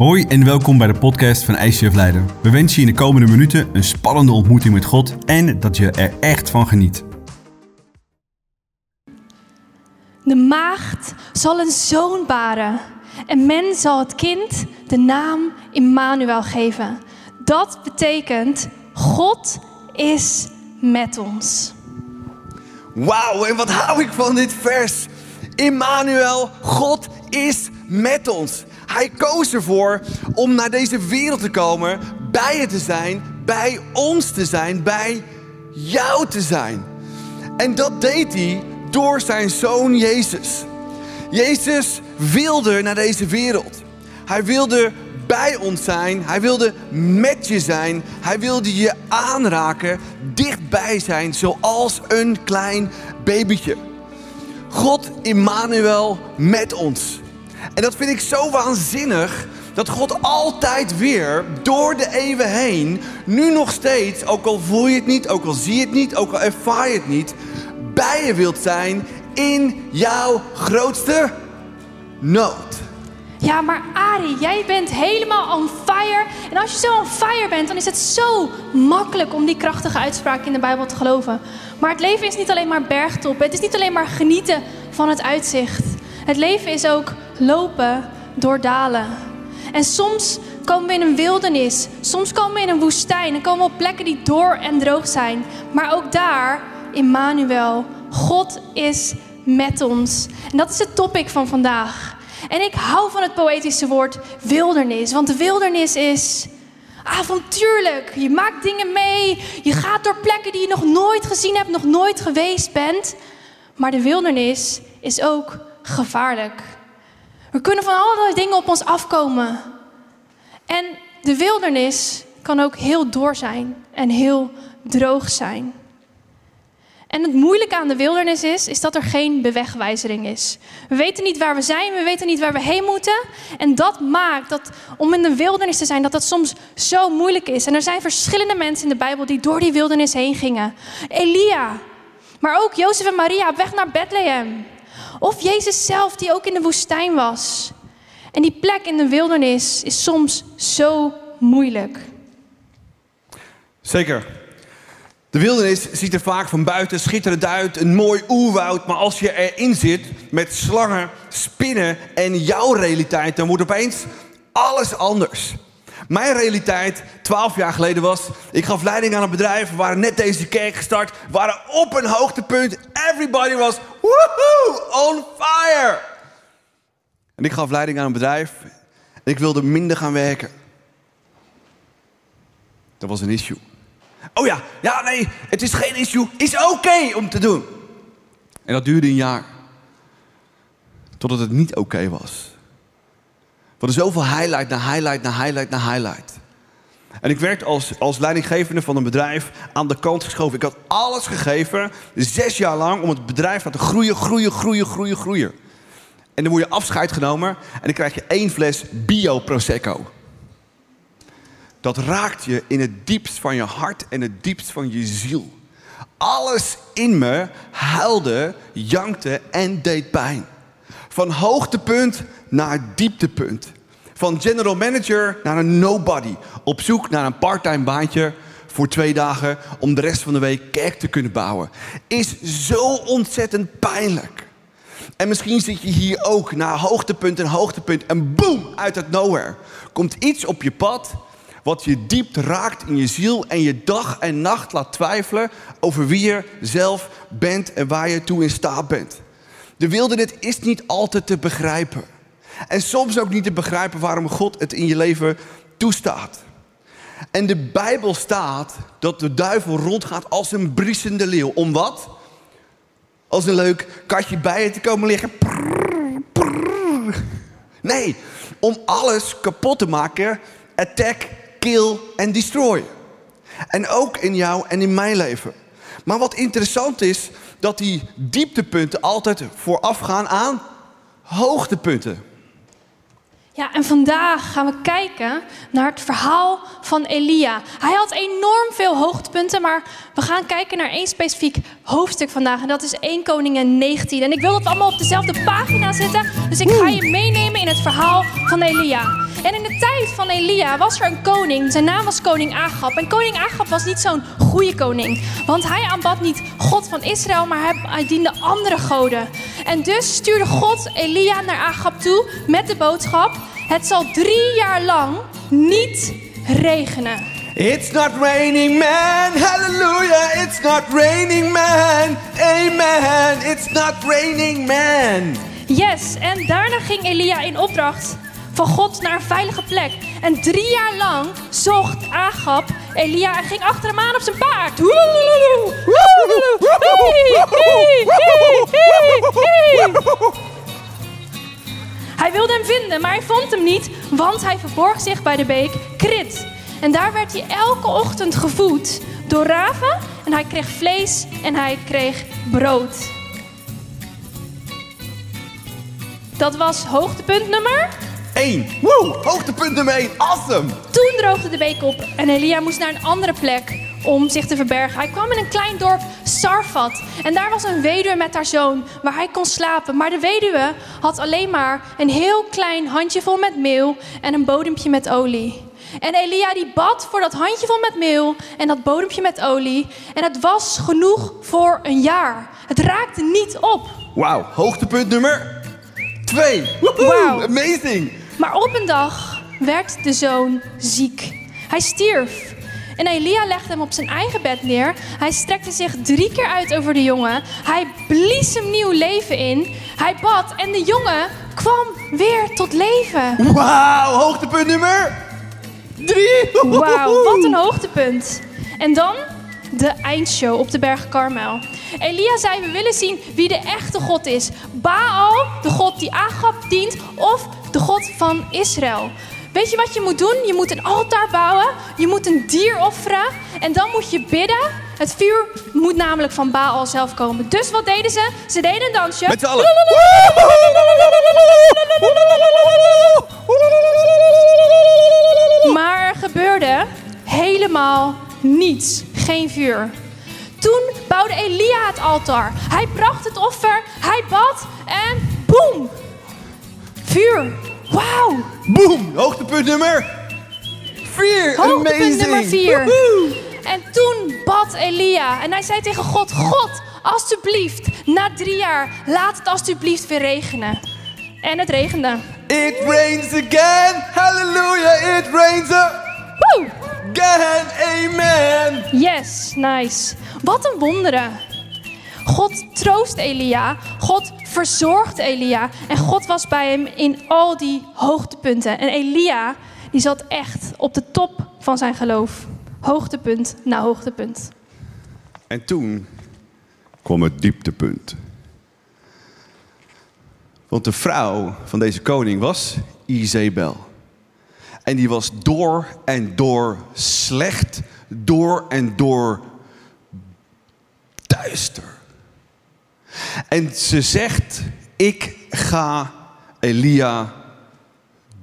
Hoi en welkom bij de podcast van ICF Leiden. We wensen je in de komende minuten een spannende ontmoeting met God en dat je er echt van geniet. De maagd zal een zoon baren en men zal het kind de naam Immanuel geven. Dat betekent God is met ons. Wauw, en wat hou ik van dit vers. Immanuel, God is met ons. Hij koos ervoor om naar deze wereld te komen, bij je te zijn, bij ons te zijn, bij jou te zijn. En dat deed hij door zijn zoon Jezus. Jezus wilde naar deze wereld. Hij wilde bij ons zijn. Hij wilde met je zijn. Hij wilde je aanraken, dichtbij zijn, zoals een klein babytje. God Immanuel met ons. En dat vind ik zo waanzinnig dat God altijd weer door de eeuwen heen, nu nog steeds, ook al voel je het niet, ook al zie je het niet, ook al ervaar je het niet, bij je wilt zijn in jouw grootste nood. Ja, maar Ari, jij bent helemaal on fire. En als je zo on fire bent, dan is het zo makkelijk om die krachtige uitspraak in de Bijbel te geloven. Maar het leven is niet alleen maar bergtop. Het is niet alleen maar genieten van het uitzicht. Het leven is ook lopen door dalen. En soms komen we in een wildernis. Soms komen we in een woestijn. En komen we op plekken die door en droog zijn. Maar ook daar, Immanuel, God is met ons. En dat is het topic van vandaag. En ik hou van het poëtische woord wildernis. Want de wildernis is avontuurlijk. Je maakt dingen mee. Je gaat door plekken die je nog nooit gezien hebt, nog nooit geweest bent. Maar de wildernis is ook gevaarlijk. Er kunnen van allerlei dingen op ons afkomen. En de wildernis kan ook heel door zijn en heel droog zijn. En het moeilijke aan de wildernis is, is dat er geen bewegwijzering is. We weten niet waar we zijn, we weten niet waar we heen moeten. En dat maakt dat om in de wildernis te zijn, dat dat soms zo moeilijk is. En er zijn verschillende mensen in de Bijbel die door die wildernis heen gingen. Elia, maar ook Jozef en Maria op weg naar Bethlehem. Of Jezus zelf, die ook in de woestijn was. En die plek in de wildernis is soms zo moeilijk. Zeker. De wildernis ziet er vaak van buiten schitterend uit, een mooi oerwoud. Maar als je erin zit met slangen, spinnen en jouw realiteit, dan wordt opeens alles anders. Mijn realiteit 12 jaar geleden was, ik gaf leiding aan een bedrijf, we waren net deze kerk gestart, we waren op een hoogtepunt. Everybody was woohoo, on fire. En ik gaf leiding aan een bedrijf en ik wilde minder gaan werken. Dat was een issue. Oh ja, ja nee, het is geen issue, is oké om te doen. En dat duurde een jaar. Totdat het niet oké was. We hadden zoveel highlight na highlight na highlight na highlight. En ik werd als, als leidinggevende van een bedrijf aan de kant geschoven. Ik had alles gegeven, zes jaar lang, om het bedrijf te groeien, groeien, groeien, groeien, groeien. En dan word je afscheid genomen en dan krijg je één fles Bio Prosecco. Dat raakt je in het diepst van je hart en het diepst van je ziel. Alles in me huilde, jankte en deed pijn. Van hoogtepunt naar dieptepunt. Van general manager naar een nobody. Op zoek naar een parttime baantje voor twee dagen om de rest van de week kerk te kunnen bouwen. Is zo ontzettend pijnlijk. En misschien zit je hier ook naar hoogtepunt en hoogtepunt en boom, uit het nowhere. Komt iets op je pad wat je diep raakt in je ziel en je dag en nacht laat twijfelen over wie je zelf bent en waar je toe in staat bent. De wildernis is niet altijd te begrijpen. En soms ook niet te begrijpen waarom God het in je leven toestaat. En de Bijbel staat dat de duivel rondgaat als een briesende leeuw. Om wat? Als een leuk katje bij je te komen liggen. Nee, om alles kapot te maken. Attack, kill en destroy. En ook in jou en in mijn leven. Maar wat interessant is, dat die dieptepunten altijd voorafgaan aan hoogtepunten. Ja, en vandaag gaan we kijken naar het verhaal van Elia. Hij had enorm veel hoogtepunten, maar we gaan kijken naar één specifiek hoofdstuk vandaag. En dat is 1 Koningen 19. En ik wil dat we allemaal op dezelfde pagina zitten. Dus ik ga je meenemen in het verhaal van Elia. En in de tijd van Elia was er een koning. Zijn naam was koning Agab. En koning Agab was niet zo'n goede koning. Want hij aanbad niet God van Israël, maar hij, hij diende andere goden. En dus stuurde God Elia naar Agab toe met de boodschap: Het zal drie jaar lang niet regenen. It's not raining man, hallelujah. It's not raining man, amen. It's not raining man. Yes, en daarna ging Elia in opdracht van God naar een veilige plek. En drie jaar lang zocht Agab Elia en ging achter hem aan op zijn paard. Hij wilde hem vinden, maar hij vond hem niet, want hij verborg zich bij de beek Krit. En daar werd hij elke ochtend gevoed door raven en hij kreeg vlees en hij kreeg brood. Dat was hoogtepunt nummer. 1. Woe, hoogtepunt nummer 1. Awesome. Toen droogde de beek op en Elia moest naar een andere plek om zich te verbergen. Hij kwam in een klein dorp, Sarfat. En daar was een weduwe met haar zoon, waar hij kon slapen. Maar de weduwe had alleen maar een heel klein handjevol met meel en een bodempje met olie. En Elia die bad voor dat handjevol met meel en dat bodempje met olie. En het was genoeg voor een jaar. Het raakte niet op. Wauw, hoogtepunt nummer 2. Wauw. Amazing. Maar op een dag werd de zoon ziek. Hij stierf. En Elia legde hem op zijn eigen bed neer. Hij strekte zich drie keer uit over de jongen. Hij blies hem nieuw leven in. Hij bad en de jongen kwam weer tot leven. Wauw, hoogtepunt nummer 3. Wauw, wat een hoogtepunt. En dan de eindshow op de berg Karmel. Elia zei, we willen zien wie de echte God is. Baal, de God die Agab dient, of de God van Israël. Weet je wat je moet doen? Je moet een altaar bouwen, je moet een dier offeren en dan moet je bidden. Het vuur moet namelijk van Baal zelf komen. Dus wat deden ze? Ze deden een dansje. Met z'n allen. Maar er gebeurde helemaal niets. Geen vuur. Toen bouwde Elia het altaar. Hij bracht het offer, hij bad en boem! Vuur. Wauw! Boom, hoogtepunt nummer 4. Hoogtepunt Amazing. nummer vier. Woehoe. En toen bad Elia en hij zei tegen God: God, alstublieft, na drie jaar, laat het alstublieft weer regenen. En het regende. It rains again. Hallelujah. It rains again. Amen. Yes, nice. Wat een wonderen. God troost Elia, God verzorgt Elia en God was bij hem in al die hoogtepunten. En Elia, die zat echt op de top van zijn geloof. Hoogtepunt na hoogtepunt. En toen kwam het dieptepunt. Want de vrouw van deze koning was Izebel. En die was door en door slecht, door en door duister. En ze zegt, ik ga Elia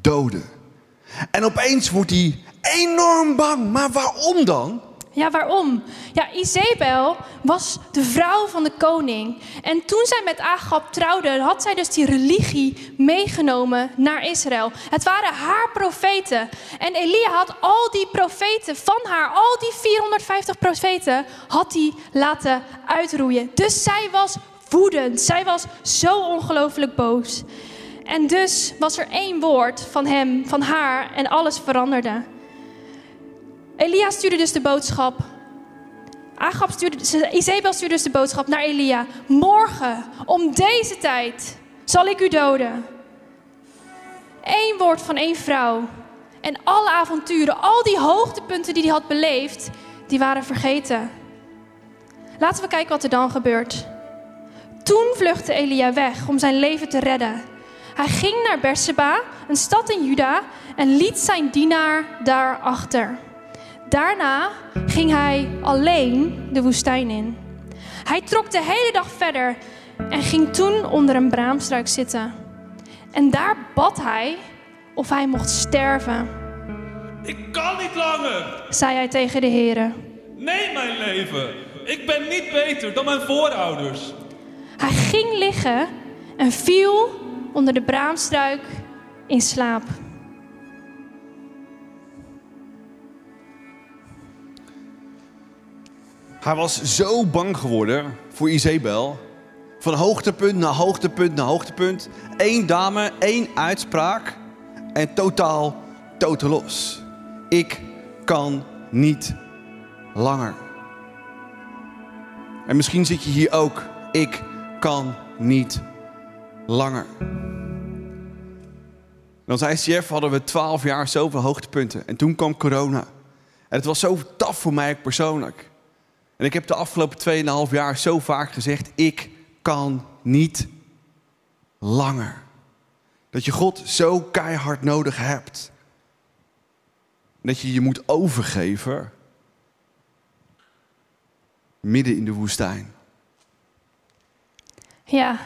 doden. En opeens wordt hij enorm bang. Maar waarom dan? Ja, waarom? Ja, Izebel was de vrouw van de koning. En toen zij met Agab trouwde, had zij dus die religie meegenomen naar Israël. Het waren haar profeten. En Elia had al die profeten van haar, al die 450 profeten, had hij laten uitroeien. Dus zij was woedend. Zij was zo ongelooflijk boos. En dus was er één woord van hem, van haar, en alles veranderde. Elia stuurde dus de boodschap. Agab stuurde, Izebel stuurde dus de boodschap naar Elia. Morgen, om deze tijd, zal ik u doden. Eén woord van één vrouw. En alle avonturen, al die hoogtepunten die hij had beleefd, die waren vergeten. Laten we kijken wat er dan gebeurt. Toen vluchtte Elia weg om zijn leven te redden. Hij ging naar Berseba, een stad in Juda, en liet zijn dienaar daar achter. Daarna ging hij alleen de woestijn in. Hij trok de hele dag verder en ging toen onder een braamstruik zitten. En daar bad hij of hij mocht sterven, Ik kan niet langer. zei hij tegen de heren. Neem mijn leven. Ik ben niet beter dan mijn voorouders. Hij ging liggen en viel onder de braamstruik in slaap. Hij was zo bang geworden voor Isabel Van hoogtepunt naar hoogtepunt naar hoogtepunt. Eén dame, één uitspraak. En totaal, totaal los. Ik kan niet langer. En misschien zit je hier ook. Ik kan niet langer. Als ICF hadden we twaalf jaar zoveel hoogtepunten. En toen kwam corona. En het was zo taf voor mij persoonlijk. En ik heb de afgelopen 2,5 jaar zo vaak gezegd: ik kan niet langer. Dat je God zo keihard nodig hebt. Dat je je moet overgeven midden in de woestijn. Ja,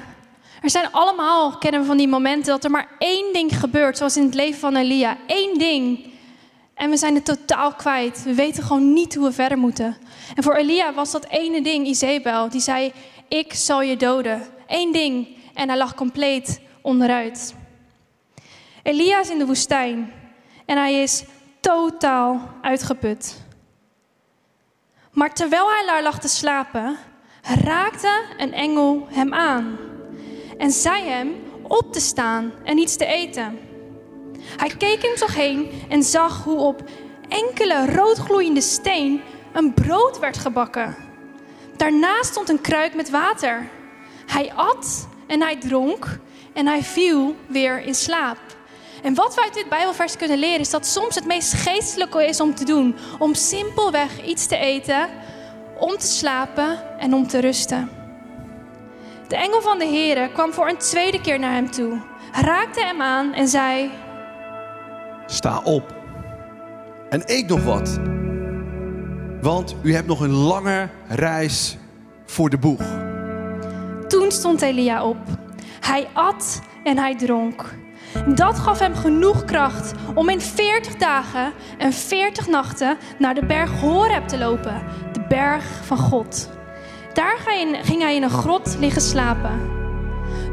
er zijn allemaal, kennen we van die momenten, dat er maar één ding gebeurt, zoals in het leven van Elia. Eén ding. En we zijn het totaal kwijt. We weten gewoon niet hoe we verder moeten. En voor Elia was dat ene ding, Isabel, die zei, ik zal je doden. Eén ding. En hij lag compleet onderuit. Elia is in de woestijn en hij is totaal uitgeput. Maar terwijl hij daar lag te slapen, raakte een engel hem aan en zei hem op te staan en iets te eten. Hij keek hem zich heen en zag hoe op enkele roodgloeiende steen een brood werd gebakken. Daarnaast stond een kruik met water. Hij at en hij dronk en hij viel weer in slaap. En wat we uit dit Bijbelvers kunnen leren is dat soms het meest geestelijke is om te doen. Om simpelweg iets te eten, om te slapen en om te rusten. De engel van de Heere kwam voor een tweede keer naar hem toe, raakte hem aan en zei: Sta op en eet nog wat. Want u hebt nog een lange reis voor de boeg. Toen stond Elia op. Hij at en hij dronk. Dat gaf hem genoeg kracht om in 40 dagen en 40 nachten naar de berg Horeb te lopen, de berg van God. Daar ging hij in een grot liggen slapen.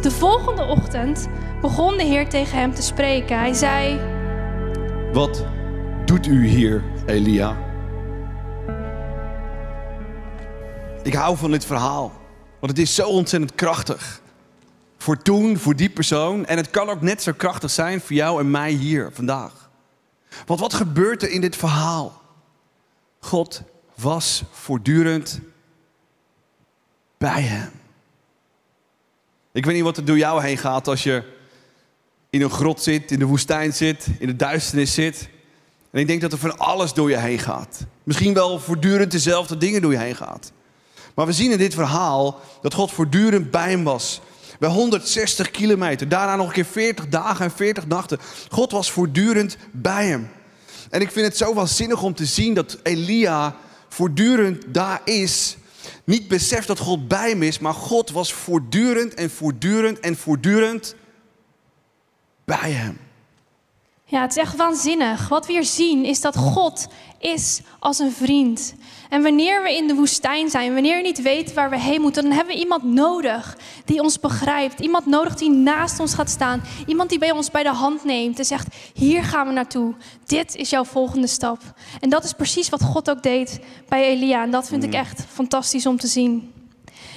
De volgende ochtend begon de Heer tegen hem te spreken. Hij zei: Wat doet u hier, Elia? Ik hou van dit verhaal, want het is zo ontzettend krachtig. Voor toen, voor die persoon. En het kan ook net zo krachtig zijn voor jou en mij hier vandaag. Want wat gebeurt er in dit verhaal? God was voortdurend bij hem. Ik weet niet wat er door jou heen gaat als je in een grot zit, in de woestijn zit, in de duisternis zit. En ik denk dat er van alles door je heen gaat. Misschien wel voortdurend dezelfde dingen door je heen gaat. Maar we zien in dit verhaal dat God voortdurend bij hem was. Bij 160 kilometer. Daarna nog een keer 40 dagen en 40 nachten. God was voortdurend bij hem. En ik vind het zo waanzinnig om te zien dat Elia voortdurend daar is. Niet beseft dat God bij hem is, maar God was voortdurend en voortdurend en voortdurend bij hem. Ja, het is echt waanzinnig. Wat we hier zien is dat God is als een vriend. En wanneer we in de woestijn zijn, wanneer we niet weten waar we heen moeten, dan hebben we iemand nodig die ons begrijpt. Iemand nodig die naast ons gaat staan. Iemand die bij ons bij de hand neemt en zegt: Hier gaan we naartoe. Dit is jouw volgende stap. En dat is precies wat God ook deed bij Elia. En dat vind ik echt fantastisch om te zien.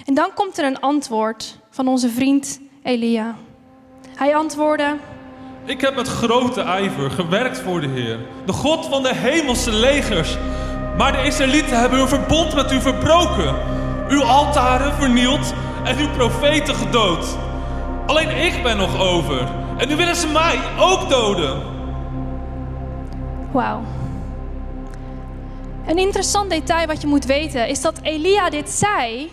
En dan komt er een antwoord van onze vriend Elia. Hij antwoordde. Ik heb met grote ijver gewerkt voor de Heer, de God van de hemelse legers. Maar de Israëlieten hebben hun verbond met u verbroken, uw altaren vernield en uw profeten gedood. Alleen ik ben nog over en nu willen ze mij ook doden. Wauw. Een interessant detail wat je moet weten is dat Elia dit zei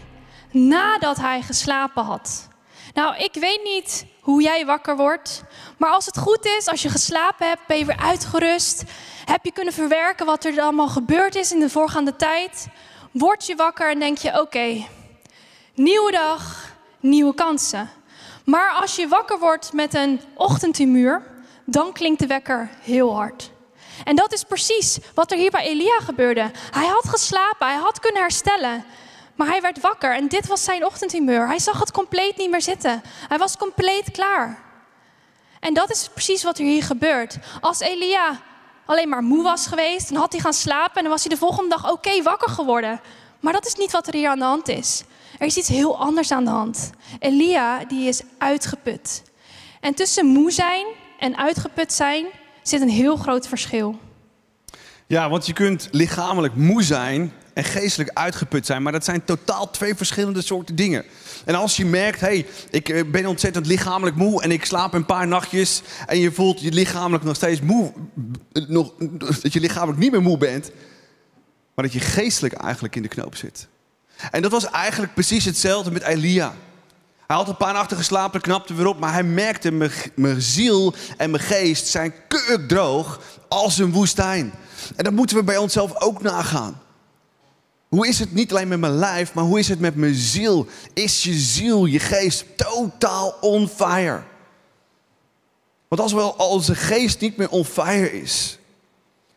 nadat hij geslapen had. Nou, ik weet niet hoe jij wakker wordt. Maar als het goed is, als je geslapen hebt, ben je weer uitgerust. Heb je kunnen verwerken wat er allemaal gebeurd is in de voorgaande tijd. Word je wakker en denk je: oké, nieuwe dag, nieuwe kansen. Maar als je wakker wordt met een ochtendhumeur, dan klinkt de wekker heel hard. En dat is precies wat er hier bij Elia gebeurde. Hij had geslapen, hij had kunnen herstellen. Maar hij werd wakker en dit was zijn ochtendhumeur. Hij zag het compleet niet meer zitten. Hij was compleet klaar. En dat is precies wat er hier gebeurt. Als Elia alleen maar moe was geweest, dan had hij gaan slapen en dan was hij de volgende dag oké wakker geworden. Maar dat is niet wat er hier aan de hand is. Er is iets heel anders aan de hand. Elia die is uitgeput. En tussen moe zijn en uitgeput zijn zit een heel groot verschil. Ja, want je kunt lichamelijk moe zijn en geestelijk uitgeput zijn. Maar dat zijn totaal twee verschillende soorten dingen. En als je merkt, hey, ik eh, ben ontzettend lichamelijk moe en ik slaap een paar nachtjes. En je voelt je lichamelijk nog steeds moe. Nog, dat je lichamelijk niet meer moe bent. Maar dat je geestelijk eigenlijk in de knoop zit. En dat was eigenlijk precies hetzelfde met Elia. Hij had een paar nachten geslapen, knapte weer op, maar hij merkte, mijn, ziel en mijn geest zijn droog als een woestijn. En dat moeten we bij onszelf ook nagaan. Hoe is het niet alleen met mijn lijf, maar hoe is het met mijn ziel? Is je ziel, je geest totaal on fire? Want als wel onze geest niet meer on fire is,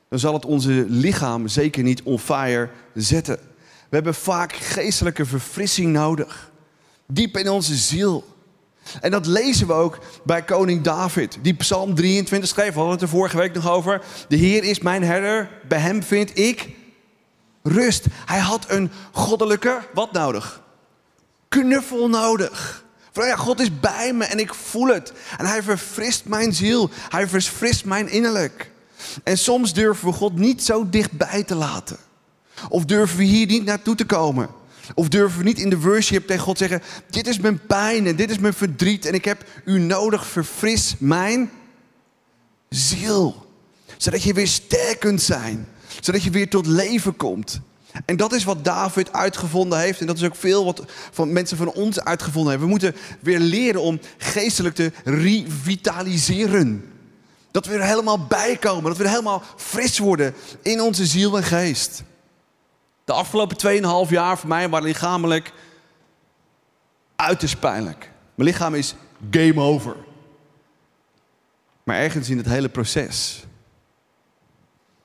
dan zal het onze lichaam zeker niet on fire zetten. We hebben vaak geestelijke verfrissing nodig. Diep in onze ziel. En dat lezen we ook bij koning David, die Psalm 23 schreef. We hadden het er vorige week nog over. De Heer is mijn herder, bij hem vind ik rust. Hij had een goddelijke, wat nodig? Knuffel nodig. Van ja, God is bij me en ik voel het. En hij verfrist mijn ziel. Hij verfrist mijn innerlijk. En soms durven we God niet zo dichtbij te laten. Of durven we hier niet naartoe te komen. Of durven we niet in de worship tegen God zeggen: Dit is mijn pijn en dit is mijn verdriet en ik heb u nodig, verfris mijn ziel. Zodat je weer sterk kunt zijn. Zodat je weer tot leven komt. En dat is wat David uitgevonden heeft. En dat is ook veel wat van mensen van ons uitgevonden hebben. We moeten weer leren om geestelijk te revitaliseren. Dat we er helemaal bij komen. Dat we er helemaal fris worden in onze ziel en geest. De afgelopen 2,5 jaar voor mij waren lichamelijk uiterst pijnlijk. Mijn lichaam is game over. Maar ergens in het hele proces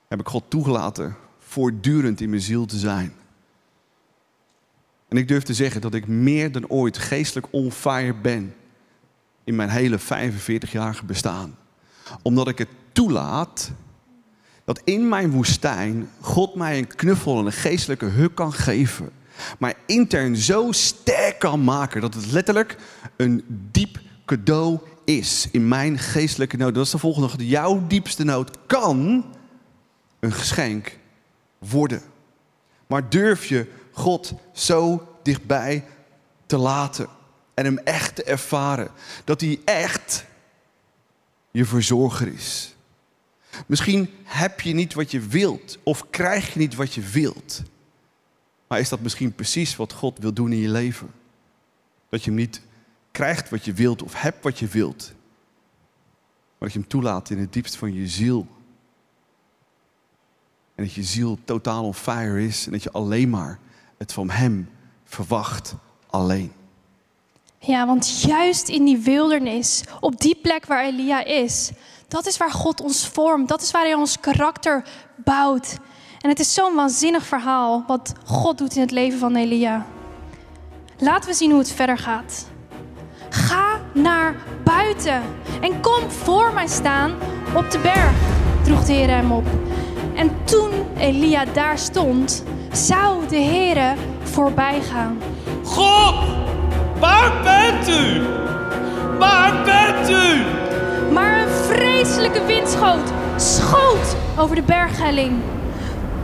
heb ik God toegelaten voortdurend in mijn ziel te zijn. En ik durf te zeggen dat ik meer dan ooit geestelijk on ben in mijn hele 45-jarige bestaan. Omdat ik het toelaat dat in mijn woestijn God mij een knuffel en een geestelijke huk kan geven. Maar intern zo sterk kan maken dat het letterlijk een diep cadeau is in mijn geestelijke nood. Dat is de volgende. Jouw diepste nood kan een geschenk worden. Maar durf je God zo dichtbij te laten en hem echt te ervaren. Dat hij echt je verzorger is. Misschien heb je niet wat je wilt of krijg je niet wat je wilt. Maar is dat misschien precies wat God wil doen in je leven? Dat je hem niet krijgt wat je wilt of hebt wat je wilt. Maar dat je hem toelaat in het diepst van je ziel. En dat je ziel totaal on fire is en dat je alleen maar het van hem verwacht alleen. Ja, want juist in die wildernis, op die plek waar Elia is, dat is waar God ons vormt. Dat is waar Hij ons karakter bouwt. En het is zo'n waanzinnig verhaal wat God doet in het leven van Elia. Laten we zien hoe het verder gaat. Ga naar buiten en kom voor mij staan op de berg, droeg de Heer hem op. En toen Elia daar stond, zou de Heer voorbij gaan. God, waar bent u? Waar bent u? Maar een vreselijke windschoot schoot over de berghelling.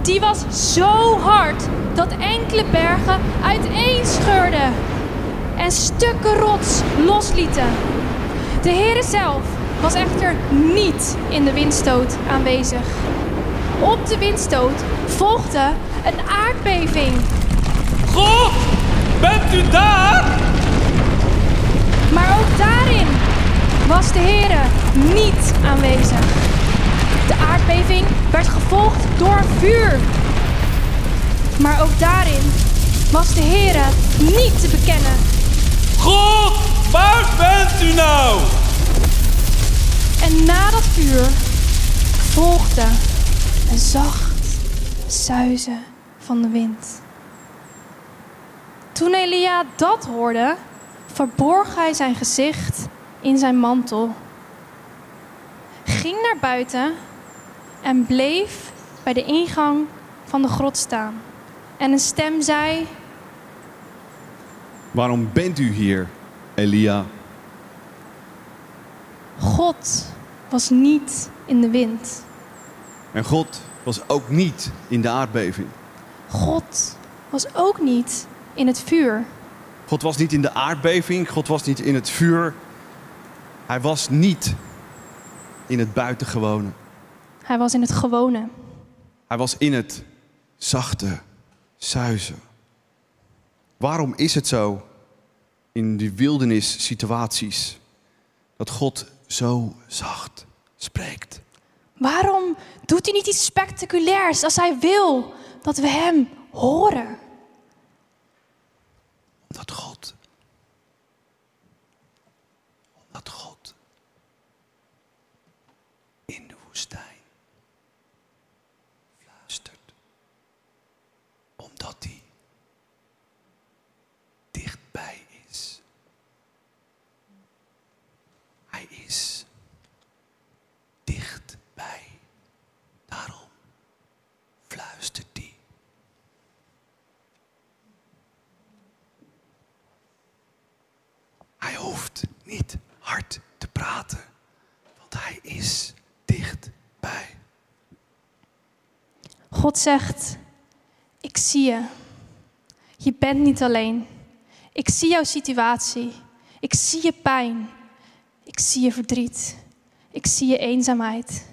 Die was zo hard dat enkele bergen uiteenscheurden en stukken rots loslieten. De Heere zelf was echter niet in de windstoot aanwezig. Op de windstoot volgde een aardbeving. God, bent u daar? Maar ook daarin was de Heere niet aanwezig. De aardbeving werd gevolgd door vuur. Maar ook daarin was de Heere niet te bekennen. God, waar bent u nou? En na dat vuur volgde een zacht zuizen van de wind. Toen Elia dat hoorde, verborg hij zijn gezicht in zijn mantel, ging naar buiten en bleef bij de ingang van de grot staan En een stem zei: Waarom bent u hier, Elia? God was niet in de wind. En God was ook niet in de aardbeving. God was ook niet in het vuur. God was niet in de aardbeving, God was niet in het vuur. Hij was niet in het buitengewone. Hij was in het gewone. Hij was in het zachte suizen. Waarom is het zo in die wildernissituaties dat God zo zacht spreekt? Waarom doet hij niet iets spectaculairs als hij wil dat we hem horen? Omdat God. Omdat God in de woestijn fluistert. Omdat hij dichtbij is. Hij is dichtbij. Daarom fluistert hij. Hij hoeft niet hard te praten, want hij is dichtbij. God zegt: Ik zie je. Je bent niet alleen. Ik zie jouw situatie. Ik zie je pijn. Ik zie je verdriet. Ik zie je eenzaamheid.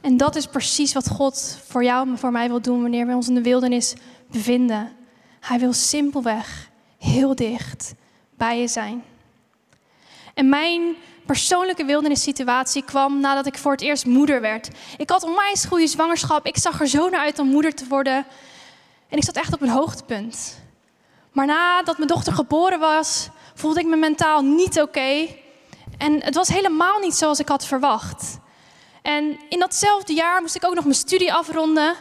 En dat is precies wat God voor jou en voor mij wil doen wanneer we ons in de wildernis bevinden. Hij wil simpelweg heel dicht bij je zijn. En mijn persoonlijke wildernissituatie kwam nadat ik voor het eerst moeder werd. Ik had onwijs goede zwangerschap. Ik zag er zo naar uit om moeder te worden. En ik zat echt op een hoogtepunt. Maar nadat mijn dochter geboren was, voelde ik me mentaal niet oké. En het was helemaal niet zoals ik had verwacht. En in datzelfde jaar moest ik ook nog mijn studie afronden.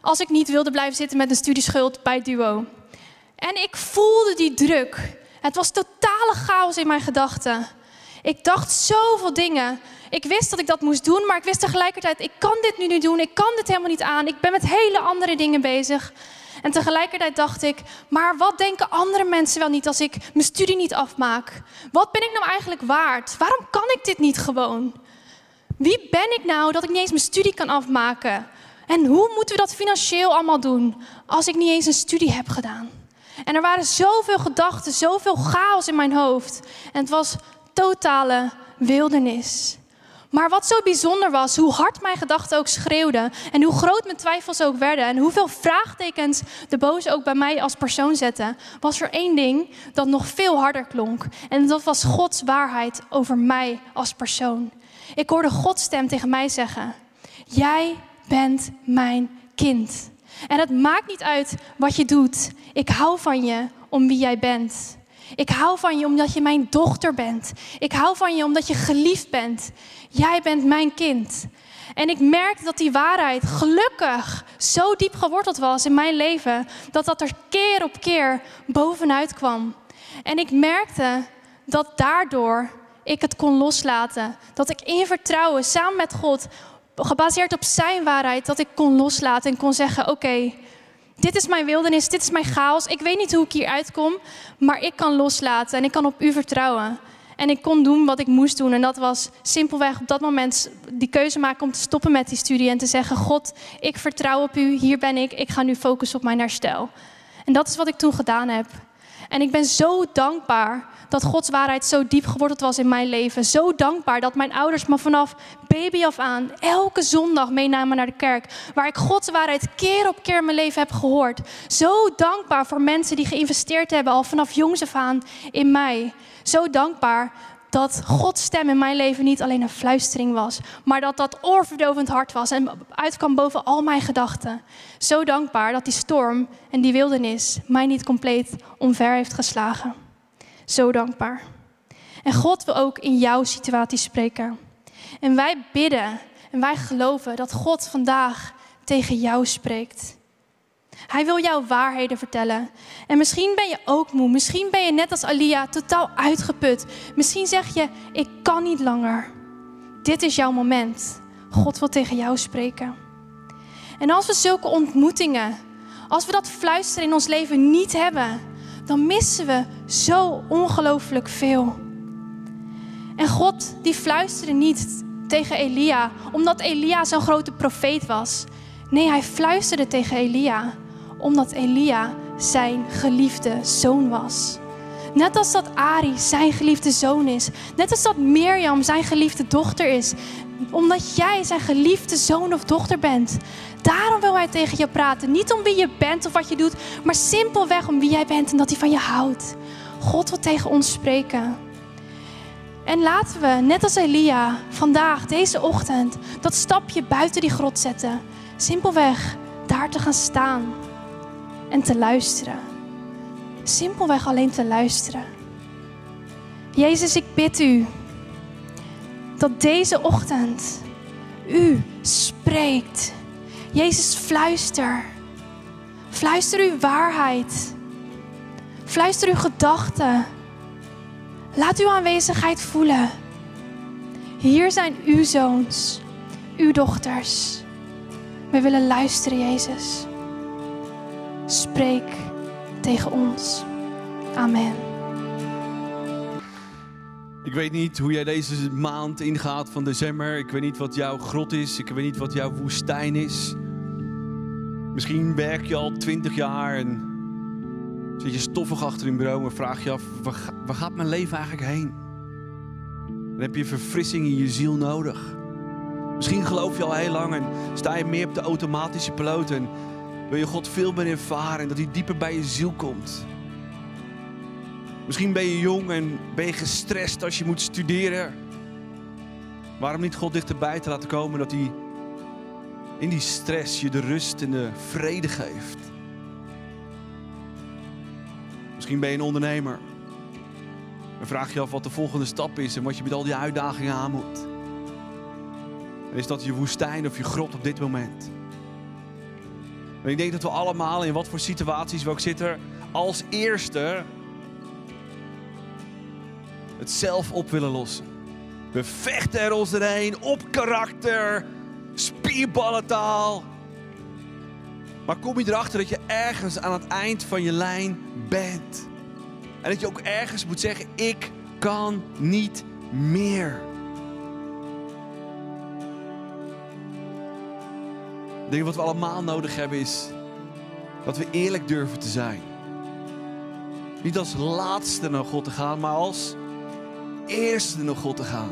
Als ik niet wilde blijven zitten met een studieschuld bij Duo. En ik voelde die druk. Het was totale chaos in mijn gedachten. Ik dacht zoveel dingen. Ik wist dat ik dat moest doen, maar ik wist tegelijkertijd, ik kan dit nu niet doen. Ik kan dit helemaal niet aan. Ik ben met hele andere dingen bezig. En tegelijkertijd dacht ik, maar wat denken andere mensen wel niet als ik mijn studie niet afmaak? Wat ben ik nou eigenlijk waard? Waarom kan ik dit niet gewoon? Wie ben ik nou dat ik niet eens mijn studie kan afmaken? En hoe moeten we dat financieel allemaal doen als ik niet eens een studie heb gedaan? En er waren zoveel gedachten, zoveel chaos in mijn hoofd. En het was totale wildernis. Maar wat zo bijzonder was, hoe hard mijn gedachten ook schreeuwden en hoe groot mijn twijfels ook werden en hoeveel vraagtekens de boze ook bij mij als persoon zette, was er één ding dat nog veel harder klonk. En dat was Gods waarheid over mij als persoon. Ik hoorde Gods stem tegen mij zeggen: Jij bent mijn kind. En het maakt niet uit wat je doet. Ik hou van je om wie jij bent. Ik hou van je omdat je mijn dochter bent. Ik hou van je omdat je geliefd bent. Jij bent mijn kind. En ik merkte dat die waarheid gelukkig zo diep geworteld was in mijn leven, dat dat er keer op keer bovenuit kwam. En ik merkte dat daardoor ik het kon loslaten. Dat ik in vertrouwen samen met God, gebaseerd op zijn waarheid, dat ik kon loslaten en kon zeggen: Oké, dit is mijn wildernis, dit is mijn chaos. Ik weet niet hoe ik hier uitkom, maar ik kan loslaten en ik kan op u vertrouwen. En ik kon doen wat ik moest doen. En dat was simpelweg op dat moment die keuze maken om te stoppen met die studie en te zeggen: God, ik vertrouw op u, hier ben ik, ik ga nu focussen op mijn herstel. En dat is wat ik toen gedaan heb. En ik ben zo dankbaar dat Gods waarheid zo diep geworteld was in mijn leven. Zo dankbaar dat mijn ouders me vanaf baby af aan elke zondag meenamen naar de kerk. Waar ik Gods waarheid keer op keer in mijn leven heb gehoord. Zo dankbaar voor mensen die geïnvesteerd hebben al vanaf jongs af aan in mij. Zo dankbaar dat Gods stem in mijn leven niet alleen een fluistering was, maar dat dat oorverdovend hard was en uitkwam boven al mijn gedachten. Zo dankbaar dat die storm en die wildernis mij niet compleet omver heeft geslagen. Zo dankbaar. En God wil ook in jouw situatie spreken. En wij bidden en wij geloven dat God vandaag tegen jou spreekt. Hij wil jou waarheden vertellen. En misschien ben je ook moe. Misschien ben je net als Alia totaal uitgeput. Misschien zeg je: Ik kan niet langer. Dit is jouw moment. God wil tegen jou spreken. En als we zulke ontmoetingen, Als we dat fluisteren in ons leven niet hebben, dan missen we zo ongelooflijk veel. En God die fluisterde niet tegen Elia omdat Elia zo'n grote profeet was. Nee, hij fluisterde tegen Elia omdat Elia zijn geliefde zoon was. Net als dat Ari zijn geliefde zoon is. Net als dat Mirjam zijn geliefde dochter is. Omdat jij zijn geliefde zoon of dochter bent. Daarom wil hij tegen je praten. Niet om wie je bent of wat je doet, maar simpelweg om wie jij bent en dat hij van je houdt. God wil tegen ons spreken. En laten we, net als Elia, vandaag, deze ochtend, dat stapje buiten die grot zetten. Simpelweg daar te gaan staan en te luisteren. Simpelweg alleen te luisteren. Jezus, ik bid u dat deze ochtend u spreekt. Jezus, fluister. Fluister uw waarheid. Fluister uw gedachten. Laat uw aanwezigheid voelen. Hier zijn uw zoons, uw dochters. We willen luisteren, Jezus. Spreek tegen ons. Amen. Ik weet niet hoe jij deze maand ingaat van december. Ik weet niet wat jouw grot is. Ik weet niet wat jouw woestijn is. Misschien werk je al twintig jaar zit je stoffig achter een bureau en vraag je af: waar gaat mijn leven eigenlijk heen? Dan heb je verfrissing in je ziel nodig. Misschien geloof je al heel lang en sta je meer op de automatische piloot en wil je God veel meer ervaren en dat hij dieper bij je ziel komt. Misschien ben je jong en ben je gestrest als je moet studeren. Waarom niet God dichterbij te laten komen dat hij in die stress je de rust en de vrede geeft? Misschien ben je een ondernemer. En vraag je af wat de volgende stap is en wat je met al die uitdagingen aan moet. Is dat je woestijn of je grot op dit moment? En ik denk dat we allemaal, in wat voor situaties we ook zitten, als eerste het zelf op willen lossen. We vechten er ons doorheen op karakter, spierballentaal. Maar kom je erachter dat je ergens aan het eind van je lijn bent. En dat je ook ergens moet zeggen, ik kan niet meer. Ik denk wat we allemaal nodig hebben is dat we eerlijk durven te zijn. Niet als laatste naar God te gaan, maar als eerste naar God te gaan.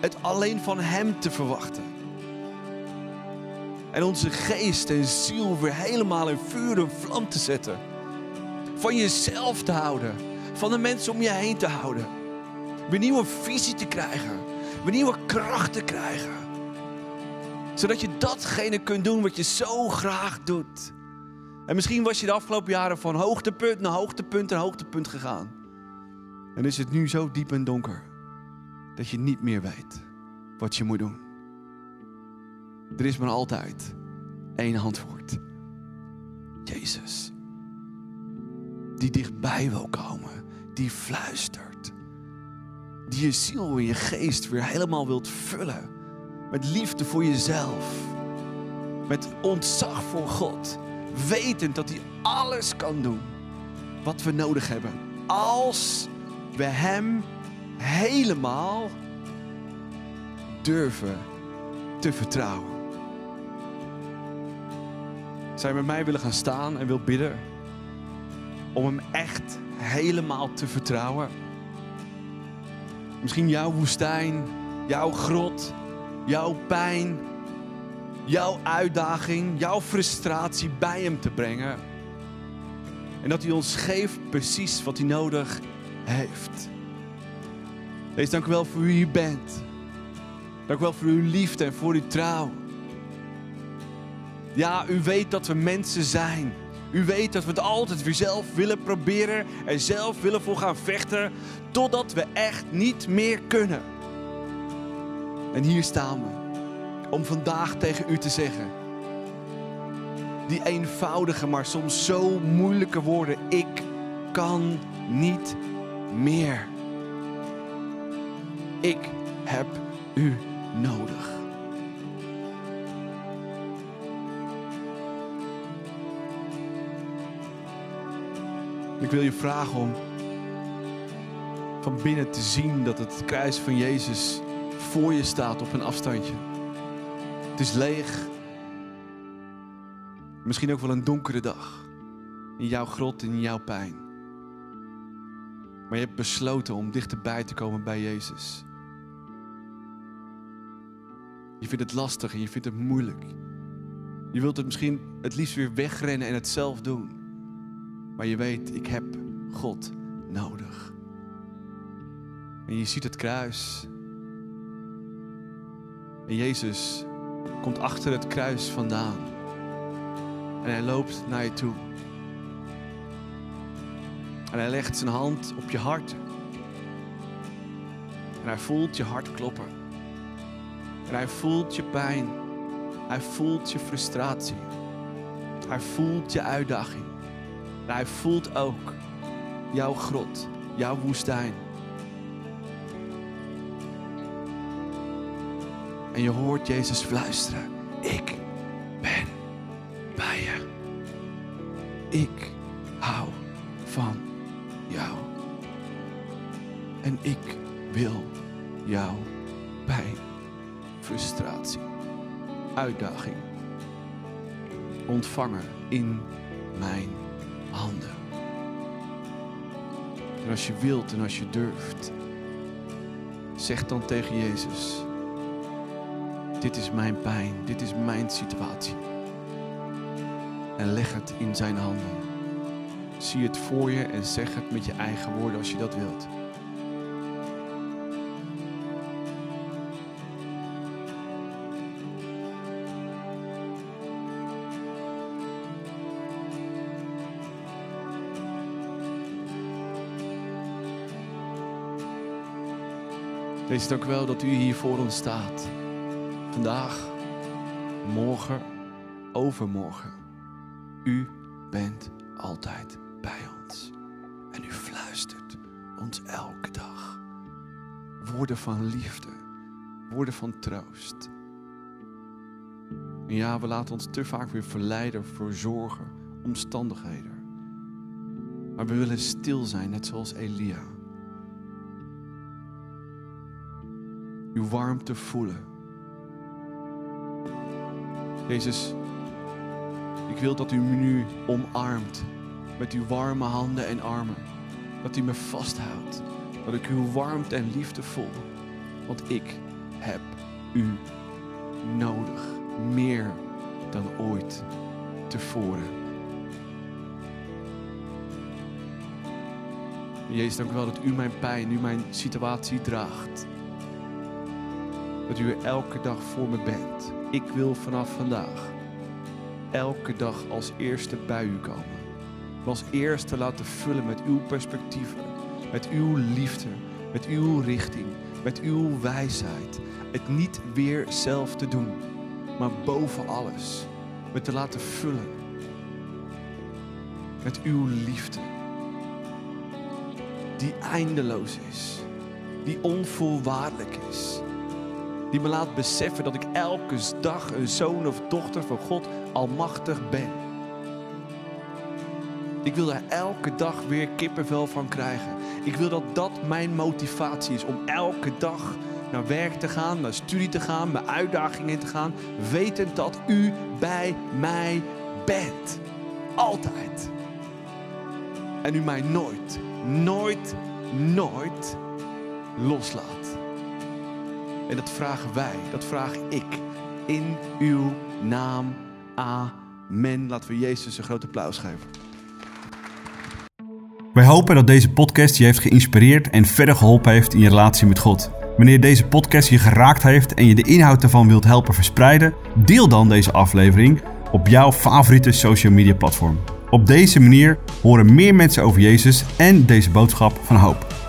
Het alleen van Hem te verwachten. En onze geest en ziel weer helemaal in vuur en vlam te zetten. Van jezelf te houden. Van de mensen om je heen te houden. Weer nieuwe visie te krijgen. Weer nieuwe kracht te krijgen. Zodat je datgene kunt doen wat je zo graag doet. En misschien was je de afgelopen jaren van hoogtepunt naar hoogtepunt en hoogtepunt gegaan. En is het nu zo diep en donker dat je niet meer weet wat je moet doen. Er is maar altijd één antwoord. Jezus. Die dichtbij wil komen. Die fluistert. Die je ziel en je geest weer helemaal wilt vullen. Met liefde voor jezelf. Met ontzag voor God. Wetend dat hij alles kan doen wat we nodig hebben. Als we hem helemaal durven te vertrouwen. Je met mij willen gaan staan en wil bidden om hem echt helemaal te vertrouwen? Misschien jouw woestijn, jouw grot, jouw pijn, jouw uitdaging, jouw frustratie bij hem te brengen. En dat hij ons geeft precies wat hij nodig heeft. Wees dank u wel voor wie u bent. Dank u wel voor uw liefde en voor uw trouw. Ja, u weet dat we mensen zijn. U weet dat we het altijd weer zelf willen proberen en zelf willen voor gaan vechten, totdat we echt niet meer kunnen. En hier staan we om vandaag tegen u te zeggen. Die eenvoudige, maar soms zo moeilijke woorden. Ik kan niet meer. Ik heb u nodig. Ik wil je vragen om van binnen te zien dat het kruis van Jezus voor je staat op een afstandje. Het is leeg. Misschien ook wel een donkere dag. In jouw grot, in jouw pijn. Maar je hebt besloten om dichterbij te komen bij Jezus. Je vindt het lastig en je vindt het moeilijk. Je wilt het misschien het liefst weer wegrennen en het zelf doen. Maar je weet, ik heb God nodig. En je ziet het kruis. En Jezus komt achter het kruis vandaan. En hij loopt naar je toe. En hij legt zijn hand op je hart. En hij voelt je hart kloppen. En hij voelt je pijn. Hij voelt je frustratie. Hij voelt je uitdaging. Hij voelt ook jouw grot, jouw woestijn. En je hoort Jezus fluisteren. Ik ben bij je. Ik hou van jou. En ik wil jouw pijn, frustratie, uitdaging ontvangen in mijn als je wilt en als je durft, zeg dan tegen Jezus: Dit is mijn pijn, dit is mijn situatie. En leg het in zijn handen. Zie het voor je en zeg het met je eigen woorden als je dat wilt. Wees dank wel dat u hier voor ons staat. Vandaag, morgen, overmorgen. U bent altijd bij ons. En u fluistert ons elke dag. Woorden van liefde, woorden van troost. Ja, we laten ons te vaak weer verleiden voor zorgen, omstandigheden. Maar we willen stil zijn, net zoals Elia. Uw warmte voelen. Jezus, ik wil dat u me nu omarmt met uw warme handen en armen. Dat u me vasthoudt. Dat ik uw warmte en liefde voel. Want ik heb u nodig. Meer dan ooit tevoren. Jezus, dank u wel dat u mijn pijn, u mijn situatie draagt. Dat u elke dag voor me bent. Ik wil vanaf vandaag elke dag als eerste bij u komen. Me als eerste laten vullen met uw perspectieven, met uw liefde, met uw richting, met uw wijsheid. Het niet weer zelf te doen, maar boven alles me te laten vullen met uw liefde. Die eindeloos is, die onvoorwaardelijk is. Die me laat beseffen dat ik elke dag een zoon of dochter van God almachtig ben. Ik wil daar elke dag weer kippenvel van krijgen. Ik wil dat dat mijn motivatie is om elke dag naar werk te gaan, naar studie te gaan, mijn uitdagingen in te gaan, wetend dat u bij mij bent. Altijd. En u mij nooit, nooit, nooit loslaat. En dat vragen wij, dat vraag ik in uw naam. Amen. Laten we Jezus een groot applaus geven. Wij hopen dat deze podcast je heeft geïnspireerd en verder geholpen heeft in je relatie met God. Wanneer deze podcast je geraakt heeft en je de inhoud ervan wilt helpen verspreiden, deel dan deze aflevering op jouw favoriete social media platform. Op deze manier horen meer mensen over Jezus en deze boodschap van hoop.